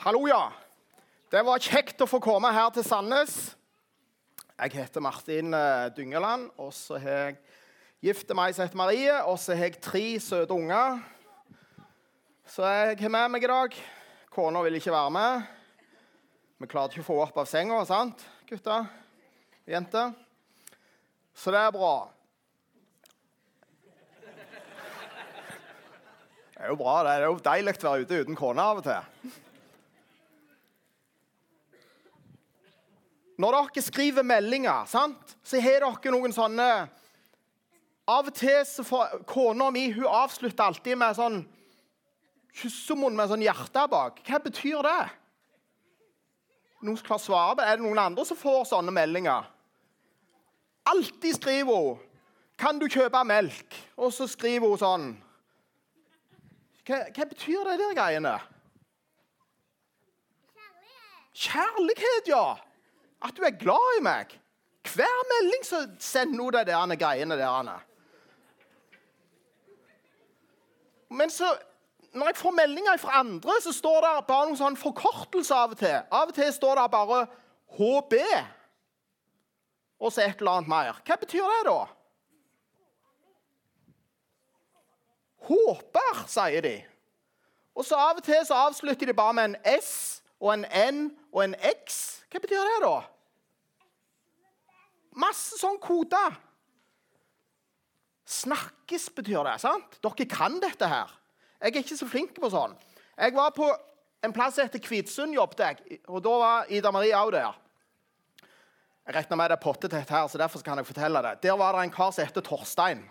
Hallo, ja. Det var kjekt å få komme her til Sandnes. Jeg heter Martin eh, Dyngeland, og så har jeg gift meg som heter Marie, og så har jeg tre søte unger. Så jeg har med meg i dag. Kona vil ikke være med. Vi klarte ikke å få henne opp av senga, sant, gutter? Jenter? Så det er bra. Det er jo bra, det. Det er jo deilig å være ute uten kone av og til. Når dere skriver meldinger, sant, så har dere noen sånne Av og til så får Kona mi hun avslutter alltid med sånn kyssemunn med sånn hjerte bak. Hva betyr det? Noen som klarer å svare på det? Er det noen andre som får sånne meldinger? Alltid skriver hun 'Kan du kjøpe melk?' Og så skriver hun sånn hva, hva, betyr det der greiene? Kjærlighet. Kjærlighet, ja. At du er glad i meg. Hver melding så sender hun de der greiene der. Men så, når jeg får meldinger fra andre, så står det bare noen sånn forkortelse av og til. Av og til står det bare HB. Og så et eller annet mer. Hva betyr det, da? Håper, sier de. Og så Av og til så avslutter de bare med en S og en N og en X. Hva betyr det, da? Masse sånn koder. Snakkes betyr det. sant? Dere kan dette her. Jeg er ikke så flink på sånn. Jeg var på en plass som heter Kvitsund, jobbet jeg. Og da var Ida Marie òg der. Jeg regner med det er pottetett her, så derfor kan jeg fortelle det. Der var det en kar som heter Torstein.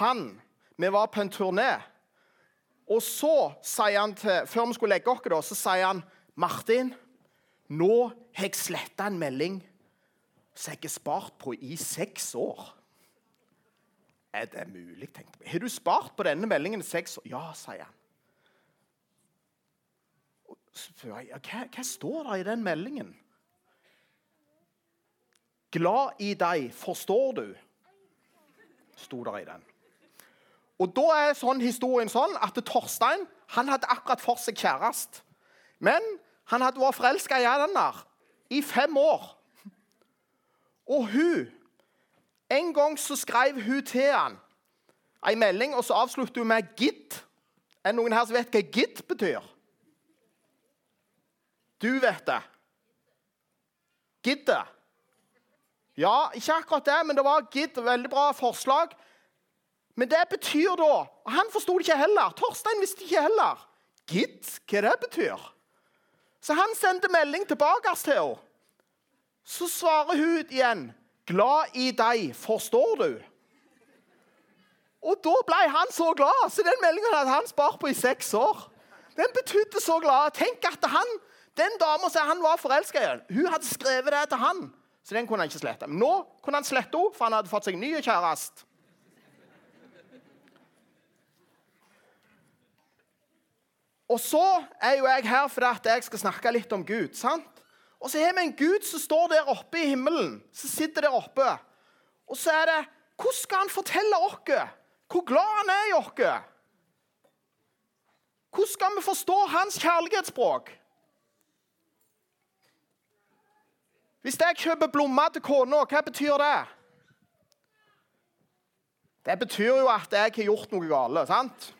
Han Vi var på en turné. Og så sier han til, før vi skulle legge oss, da, så sier han Martin, nå har jeg sletta en melding som jeg har spart på i seks år. Er det mulig? tenkte jeg. Har du spart på denne meldingen i seks år? Ja, sier han. Så spør jeg, hva, hva står det i den meldingen? Glad i deg, forstår du? sto der i den. Og da er sånn historien sånn at Torstein han hadde akkurat for seg kjæreste. Men han hadde vært forelska i henne i fem år. Og hun En gang så skrev hun til han ei melding, og så avslutter hun med 'gidd'. Er det noen her som vet hva 'gidd' betyr? Du vet det. Gidde. Ja, ikke akkurat det, men det var gidd. Veldig bra forslag. Men det betyr da og Han forsto det ikke heller. Torstein visste ikke heller. Gitt hva det betyr. Så han sendte melding tilbake til henne. Så svarer hun ut igjen. 'Glad i deg, forstår du?' Og da ble han så glad. Så den meldingen hadde han spart på i seks år. Den betydde så glad. Tenk at han, den dama som han var forelska i, hun hadde skrevet det til han. Så den kunne han ikke slette. Men nå kunne han slette henne, for han hadde fått seg ny kjæreste. Og så er jo jeg her fordi at jeg skal snakke litt om Gud. sant? Og så har vi en Gud som står der oppe i himmelen. som sitter der oppe. Og så er det Hvordan skal han fortelle oss hvor glad han er i oss? Hvordan skal vi forstå hans kjærlighetsspråk? Hvis jeg kjøper blomster til kona, hva betyr det? Det betyr jo at jeg har gjort noe galt. sant?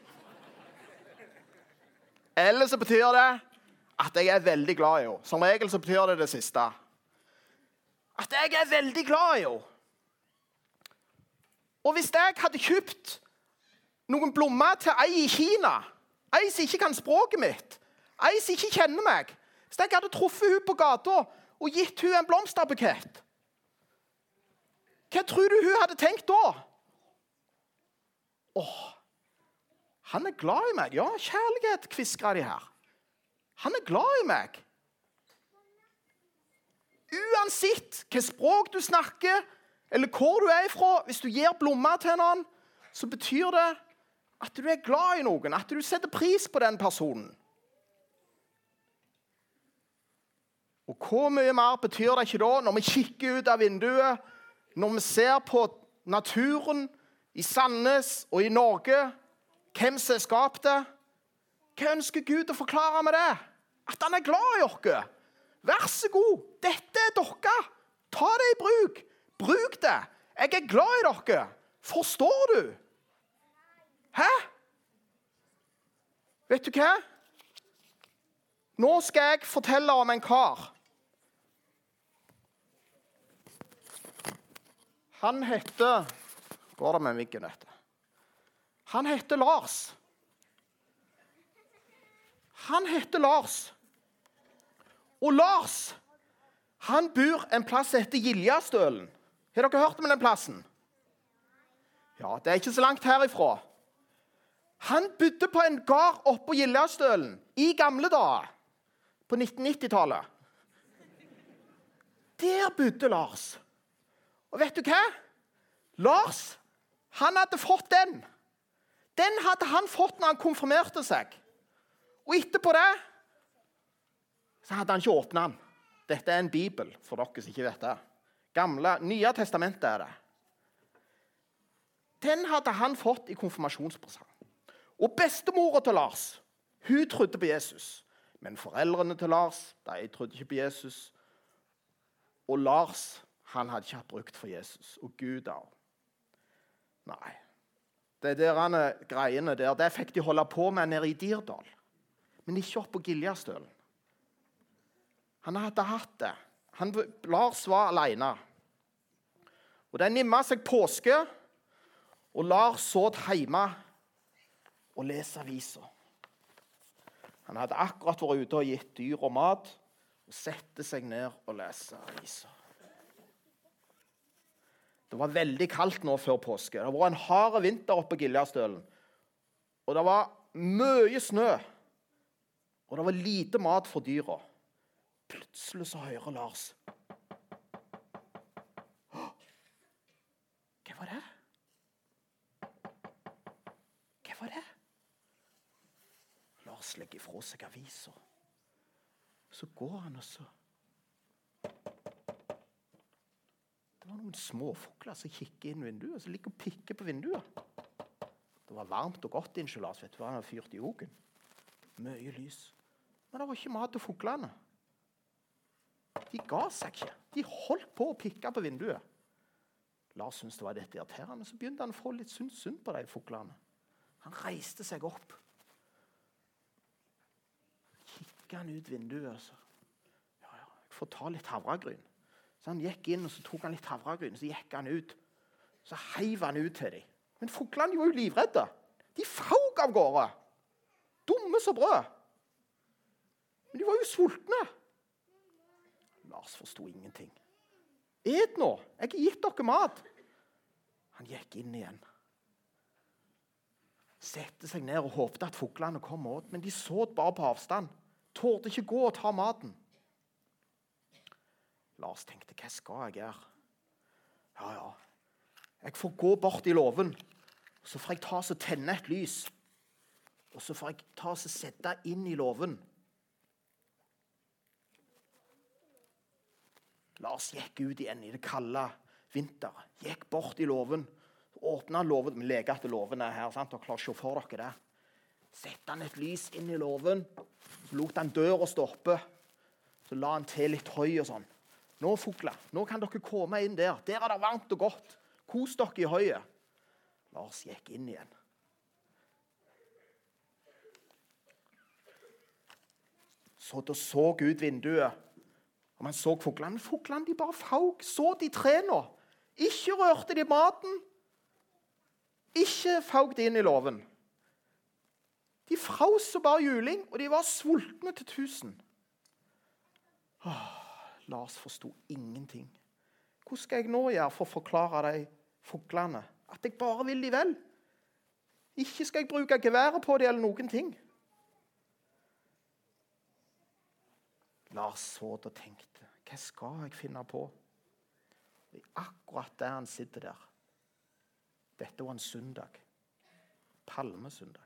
Eller så betyr det at jeg er veldig glad i henne. Som regel så betyr det det siste. At jeg er veldig glad i henne. Og hvis jeg hadde kjøpt noen blomster til ei i Kina, ei som ikke kan språket mitt, ei som ikke kjenner meg Hvis jeg hadde truffet henne på gata og gitt henne en blomsterbukett Hva tror du hun hadde tenkt da? Åh, han er glad i meg. Ja, kjærlighet, kviskra de her. Han er glad i meg. Uansett hva språk du snakker, eller hvor du er ifra, hvis du gir blomster til noen, så betyr det at du er glad i noen, at du setter pris på den personen. Og hvor mye mer betyr det ikke da, når vi kikker ut av vinduet, når vi ser på naturen i Sandnes og i Norge, hvem som er skapt det? Hva ønsker Gud å forklare med det? At han er glad i oss. Vær så god, dette er dere. Ta det i bruk. Bruk det. Jeg er glad i dere. Forstår du? Hæ? Vet du hva? Nå skal jeg fortelle om en kar. Han heter Går det med myggen, dette? Han heter Lars. Han heter Lars. Og Lars han bor en plass som heter Giljastølen. Har dere hørt om den plassen? Ja, Det er ikke så langt herifra. Han bodde på en gard oppå Giljastølen i gamle dager. På 1990-tallet. Der bodde Lars. Og vet du hva? Lars han hadde fått den. Den hadde han fått når han konfirmerte seg. Og etterpå det så hadde han ikke åpna den. Dette er en bibel, for dere som ikke vet det. Gamle, Nye testamentet er det. Den hadde han fått i konfirmasjonspresang. Og bestemora til Lars hun trodde på Jesus. Men foreldrene til Lars de trodde ikke på Jesus. Og Lars han hadde ikke hatt brukt for Jesus. Og Gud òg. Nei. Det der greiene der, det fikk de holde på med nede i Dirdal. Men ikke oppe på Giljastølen. Han hadde hatt det. Han, Lars var alene. Og Det nimma seg påske, og Lars satt hjemme og leste avisa. Han hadde akkurat vært ute og gitt dyr og mat, og sette seg ned og lese avisa. Det var veldig kaldt nå før påske. Det vært en hard vinter oppe på Giljastølen. Og det var mye snø. Og det var lite mat for dyra. Plutselig så hører Lars Hva var det? Hva var det? Lars legger ifra seg avisa. Så går han og så var noen småfugler som kikker inn vinduet, som ligger og pikker på vinduet. Det var varmt og godt innså Lars. vet du, hva Han hadde fyrt i oken. Mye lys. Men det var ikke mat til fuglene. De ga seg ikke. De holdt på å pikke på vinduet. Lars syntes det var dette irriterende, så begynte han å få litt synd, på de fuglene. Han reiste seg opp. Kikka han ut vinduet så Ja, ja, jeg får ta litt havregryn. Så Han gikk inn og så tok han litt havregryn, så gikk han ut. Så heiv han ut til dem. Men fuglene var jo livredde. De fauk av gårde. Dumme som brød. Men de var jo sultne. Lars forsto ingenting. Et nå! Jeg har gitt dere mat. Han gikk inn igjen. Sette seg ned og håpte at fuglene kom åt, men de så bare på avstand. Torde ikke gå og ta maten. Lars tenkte, hva skal jeg gjøre? Ja, ja. Jeg får gå bort i låven, så får jeg ta og tenne et lys. Og så får jeg ta og sette inn i låven. Lars gikk ut igjen i det kalde vinteren. Gikk bort i låven. Åpna låven. Vi leker at låven er her. sant? Dere klarer å se for dere det. Sette han et lys inn i låven. Så lot han døra stoppe. Så la han til litt høy og sånn. Nå, fugler, nå kan dere komme inn der. Der er det varmt og godt. Kos dere i høyet. Lars gikk inn igjen. Så da så ut vinduet og man så fuglene. Fuglene de bare fauk. Så de trærne. Ikke rørte de maten. Ikke fauk de inn i låven. De fraus bare juling, og de var sultne til tusen. Åh, Lars forsto ingenting. Hva skal jeg nå gjøre for å forklare de fuglene at jeg bare vil de vel? Ikke skal jeg bruke geværet på dem eller noen ting. Lars så det og tenkte Hva skal jeg finne på? Akkurat der han sitter der Dette var en søndag. Palmesøndag.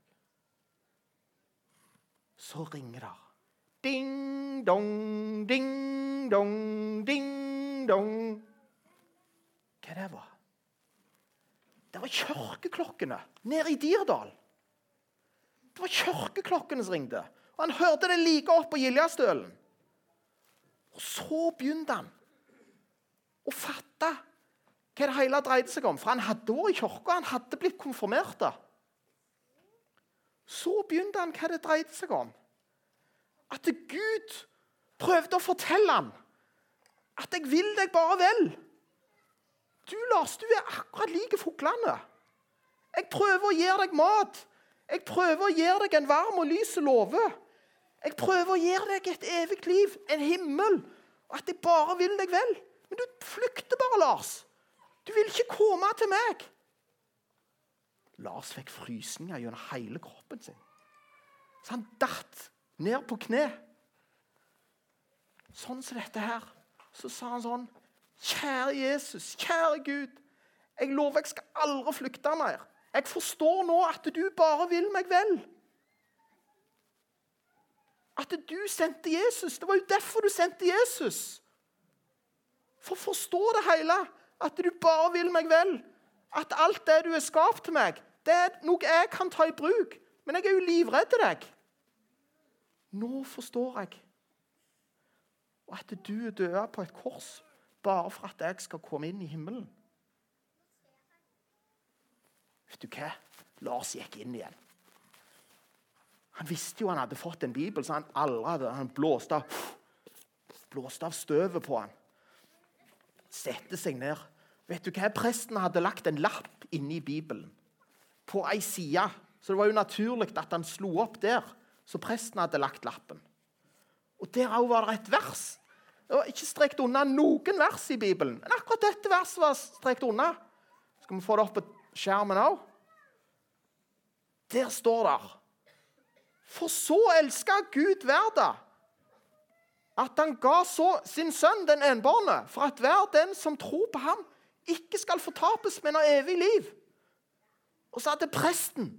Så ringer det. Ding dong, ding dong, ding dong. Hva det var? Det var kirkeklokkene nede i Dirdal. Det var kirkeklokkene som ringte. Og Han hørte det like opp på Giljastølen. Og så begynte han å fatte hva det hele dreide seg om. For han hadde vært i kirka, han hadde blitt konfirmert. Så begynte han hva det dreide seg om. At Gud prøvde å fortelle ham at 'jeg vil deg bare vel'. Du, Lars, du er akkurat lik fuglene. Jeg prøver å gi deg mat. Jeg prøver å gi deg en varm og lys låve. Jeg prøver å gi deg et evig liv, en himmel, og at jeg bare vil deg vel. Men du flykter bare, Lars. Du vil ikke komme til meg. Lars fikk frysninger gjennom hele kroppen sin. Så han datt ned på kne. Sånn som dette her. Så sa han sånn Kjære Jesus, kjære Gud. Jeg lover jeg skal aldri flykte mer. Jeg forstår nå at du bare vil meg vel. At du sendte Jesus. Det var jo derfor du sendte Jesus. For å forstå det hele. At du bare vil meg vel. At alt det du er skapt til meg, det er noe jeg kan ta i bruk. Men jeg er jo livredd til deg. Nå forstår jeg. At du er død på et kors bare for at jeg skal komme inn i himmelen. Vet du hva? Lars gikk inn igjen. Han visste jo han hadde fått en bibel, så han aldri han blåste av, blåste av støvet på han. Sette seg ned. Vet du hva? Presten hadde lagt en lapp inni Bibelen. På ei side. Så det var jo naturlig at han slo opp der. Så presten hadde lagt lappen. Og Der òg var det et vers. Det var ikke strekt unna noen vers i Bibelen. Men akkurat dette verset var strekt unna. Skal vi få det opp på skjermen òg? Der står det For så elska Gud verden at han ga sin sønn den enbårne, for at hver den som tror på ham, ikke skal fortapes, men har evig liv. Og så hadde presten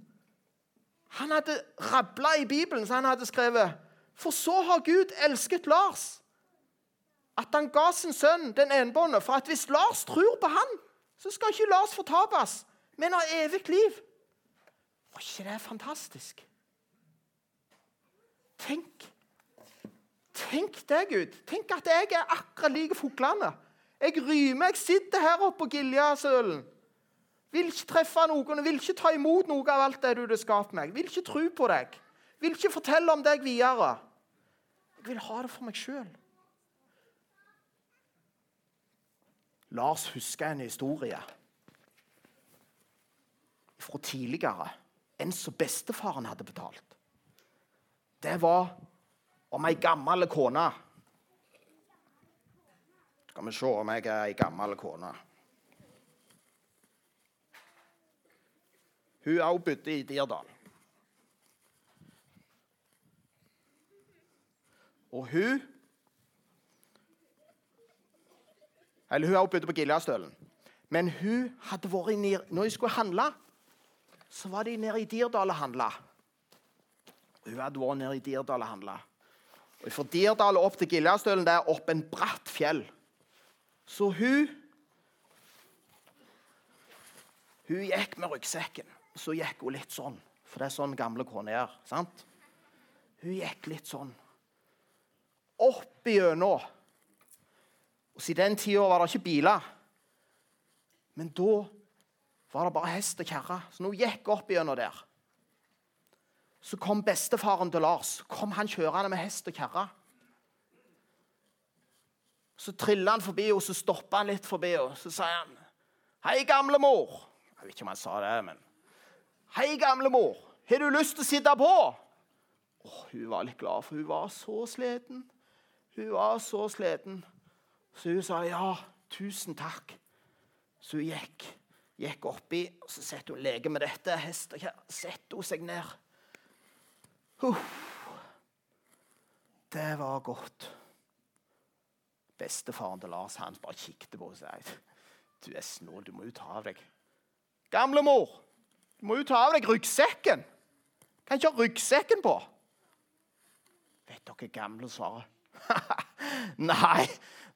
Han hadde rabla i Bibelen, så han hadde skrevet For så har Gud elsket Lars, at han ga sin sønn den enbånde, for at hvis Lars tror på han, så skal ikke Lars fortapes, men ha evig liv. Var ikke det fantastisk? Tenk Tenk det, Gud. Tenk at jeg er akkurat lik fuglene. Jeg rymer, jeg sitter her oppe på Giljasølen. Vil ikke treffe noen, vil ikke ta imot noe av alt det du har skapt meg. Vil ikke tro på deg. Vil ikke fortelle om deg videre. Jeg vil ha det for meg sjøl. Lars husker en historie fra tidligere. En som bestefaren hadde betalt. Det var om ei gammel kone. Skal vi se om jeg er ei gammel kone. Hun òg bodde i Dirdal. Og hun Eller hun òg bodde på Giljastølen. Men hun hadde vært i Når de skulle handle, så var de nede i Dirdal og handla. Hun hadde vært nede i Dirdal og handla. Og Fra Dirdal opp til Giljastølen det er opp en bratt fjell. Så hun Hun gikk med ryggsekken. Så gikk hun litt sånn, for det er sånn gamle koner gjør. sant? Hun gikk litt sånn. Opp igjennom. Og Siden den tida var det ikke biler. Men da var det bare hest og kjerre. Så når hun gikk opp igjennom der så kom bestefaren til Lars. kom han kjørende med hest og kjerre. Så trilla han forbi henne, så stoppa han litt forbi henne. Så sa han, 'Hei, gamle mor.' Jeg vet ikke om han sa det, men 'Hei, gamle mor. Har du lyst til å sitte på?' Oh, hun var litt glad, for hun var så sliten. Hun var så sliten. Så hun sa ja, tusen takk. Så hun gikk, gikk oppi, og så setter hun lege med dette. Hest og. Setter hun seg ned. Det var godt. Bestefaren til Lars han bare kikket på og sa du er snål, du må jo ta av deg Gamle mor, du må jo ta av deg ryggsekken. Kan ikke ha ryggsekken på. Vet dere gamle svaret? nei,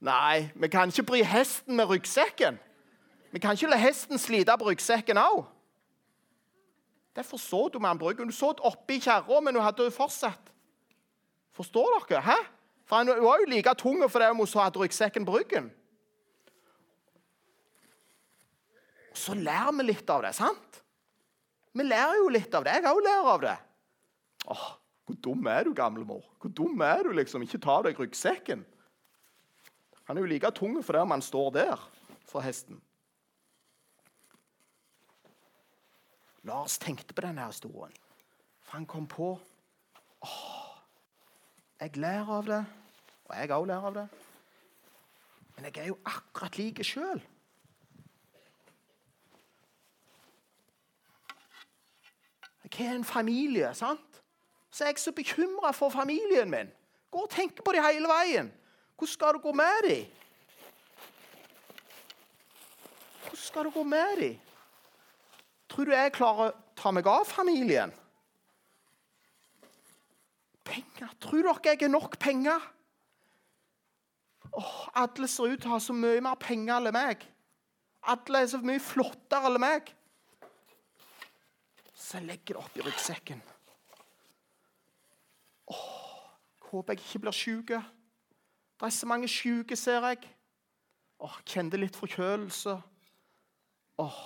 nei, vi kan ikke bry hesten med ryggsekken. Vi kan ikke la hesten slite på ryggsekken òg. Derfor så du med bryggen. Du så oppi kjerra, men hun hadde jo fortsatt Forstår dere? Hæ? For Han var jo like tung fordi hun hadde ryggsekken på ryggen. Så lærer vi litt av det, sant? Vi lærer jo litt av det. Jeg òg lærer av det. Åh, Hvor dum er du, gamlemor? Hvor dum er du, liksom? Ikke ta deg ryggsekken. Han er jo like tung for om han står der for hesten. Lars tenkte på denne historien, for han kom på åh, Jeg lærer av det, og jeg òg lærer av det. Men jeg er jo akkurat like sjøl. Jeg er en familie, sant? Så er jeg så bekymra for familien min. Gå og tenk på dem hele veien. Hvordan skal du gå med dem? Hvordan skal du gå med dem? Tror du jeg klarer å ta meg av familien? Penger. Tror dere jeg er nok penger? Åh, alle ser ut til å ha så mye mer penger enn meg. Alle er så mye flottere enn meg. Så jeg legger det oppi ryggsekken. Åh, håper jeg ikke blir sjuk. Det er så mange sjuke, ser jeg. Åh, Kjente litt forkjølelse. Åh.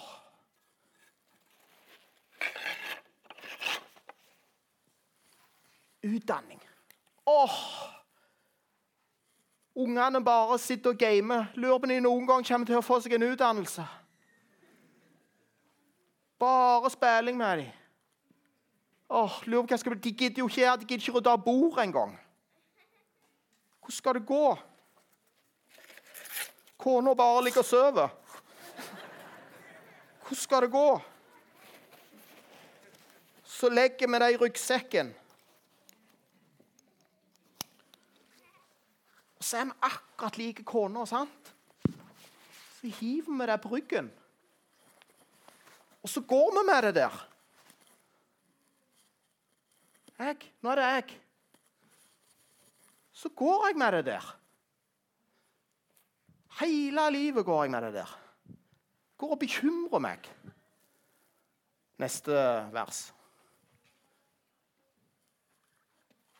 Utdanning. Åh! Ungene bare sitter og gamer. Lurer på om de noen gang kommer til å få seg en utdannelse. Bare spilling med dem. Åh, lurer på hva skal bli. De gidder jo ikke her, de gidder ikke rydde av bordet engang. Hvordan skal det gå? Kona bare ligger og sover. Hvordan skal det gå? Så legger vi det i ryggsekken. Og så er vi akkurat like kona, sant? Så hiver vi det på ryggen. Og så går vi med det der. Jeg, nå er det jeg. Så går jeg med det der. Hele livet går jeg med det der. Går og bekymrer meg. Neste vers.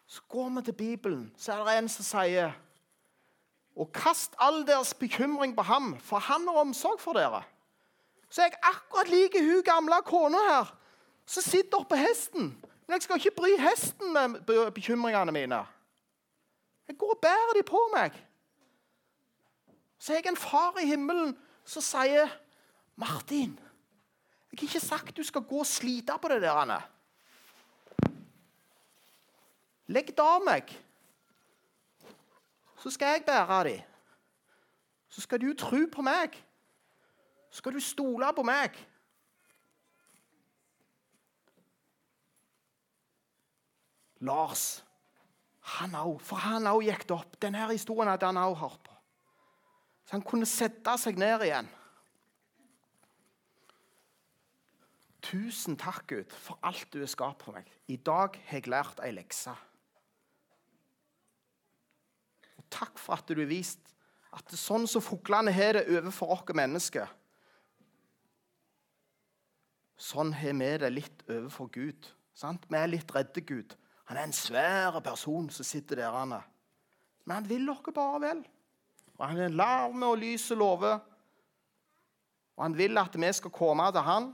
Så går vi til Bibelen, så er det en som sier Og kast all deres bekymring på ham, for han har omsorg for dere. Så er jeg akkurat lik hun gamle kona her som sitter oppå hesten. Men jeg skal ikke bry hesten med bekymringene mine. Jeg går og bærer de på meg. Så er jeg en far i himmelen som sier, 'Martin, jeg har ikke sagt du skal gå og slite på det der.' Legg det av meg, så skal jeg bære dem. Så skal du tro på meg. Skal du stole på meg. Lars han òg. For han òg gikk det opp. Denne historien hadde han òg hørt på. Så han kunne sette seg ned igjen. Tusen takk, Gud, for alt du har skapt for meg. I dag har jeg lært ei lekse. Og takk for at du har vist at sånn som fuglene har det overfor oss mennesker, sånn har vi det litt overfor Gud. Sant? Vi er litt redde Gud. Han er en svær person som sitter der. Han er. Men han vil dere bare vel. Og Han er larme og lys og love. Og han vil at vi skal komme til han,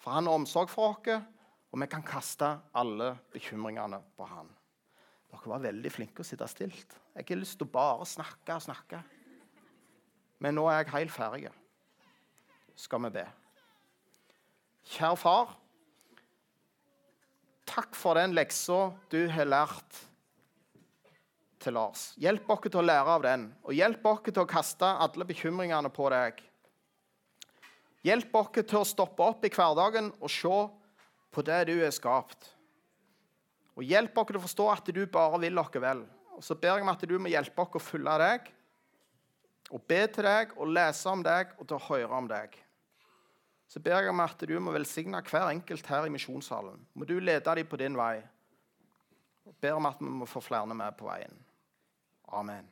for han har omsorg for oss. Og vi kan kaste alle bekymringene på han. Dere var veldig flinke å sitte stilt. Jeg har lyst til å bare snakke og snakke. Men nå er jeg helt ferdig. Skal vi be. Kjære far takk for den leksa du har lært til Lars. Hjelp oss til å lære av den, og hjelp oss til å kaste alle bekymringene på deg. Hjelp oss til å stoppe opp i hverdagen og se på det du er skapt. Og hjelp oss til å forstå at du bare vil oss vel. Og Så ber jeg om at du må hjelpe oss å følge deg, og be til deg og lese om deg og til å høre om deg så ber jeg om at du må velsigne hver enkelt her i misjonssalen. Må du lede dem på din vei. Og ber om at vi må få flere med på veien. Amen.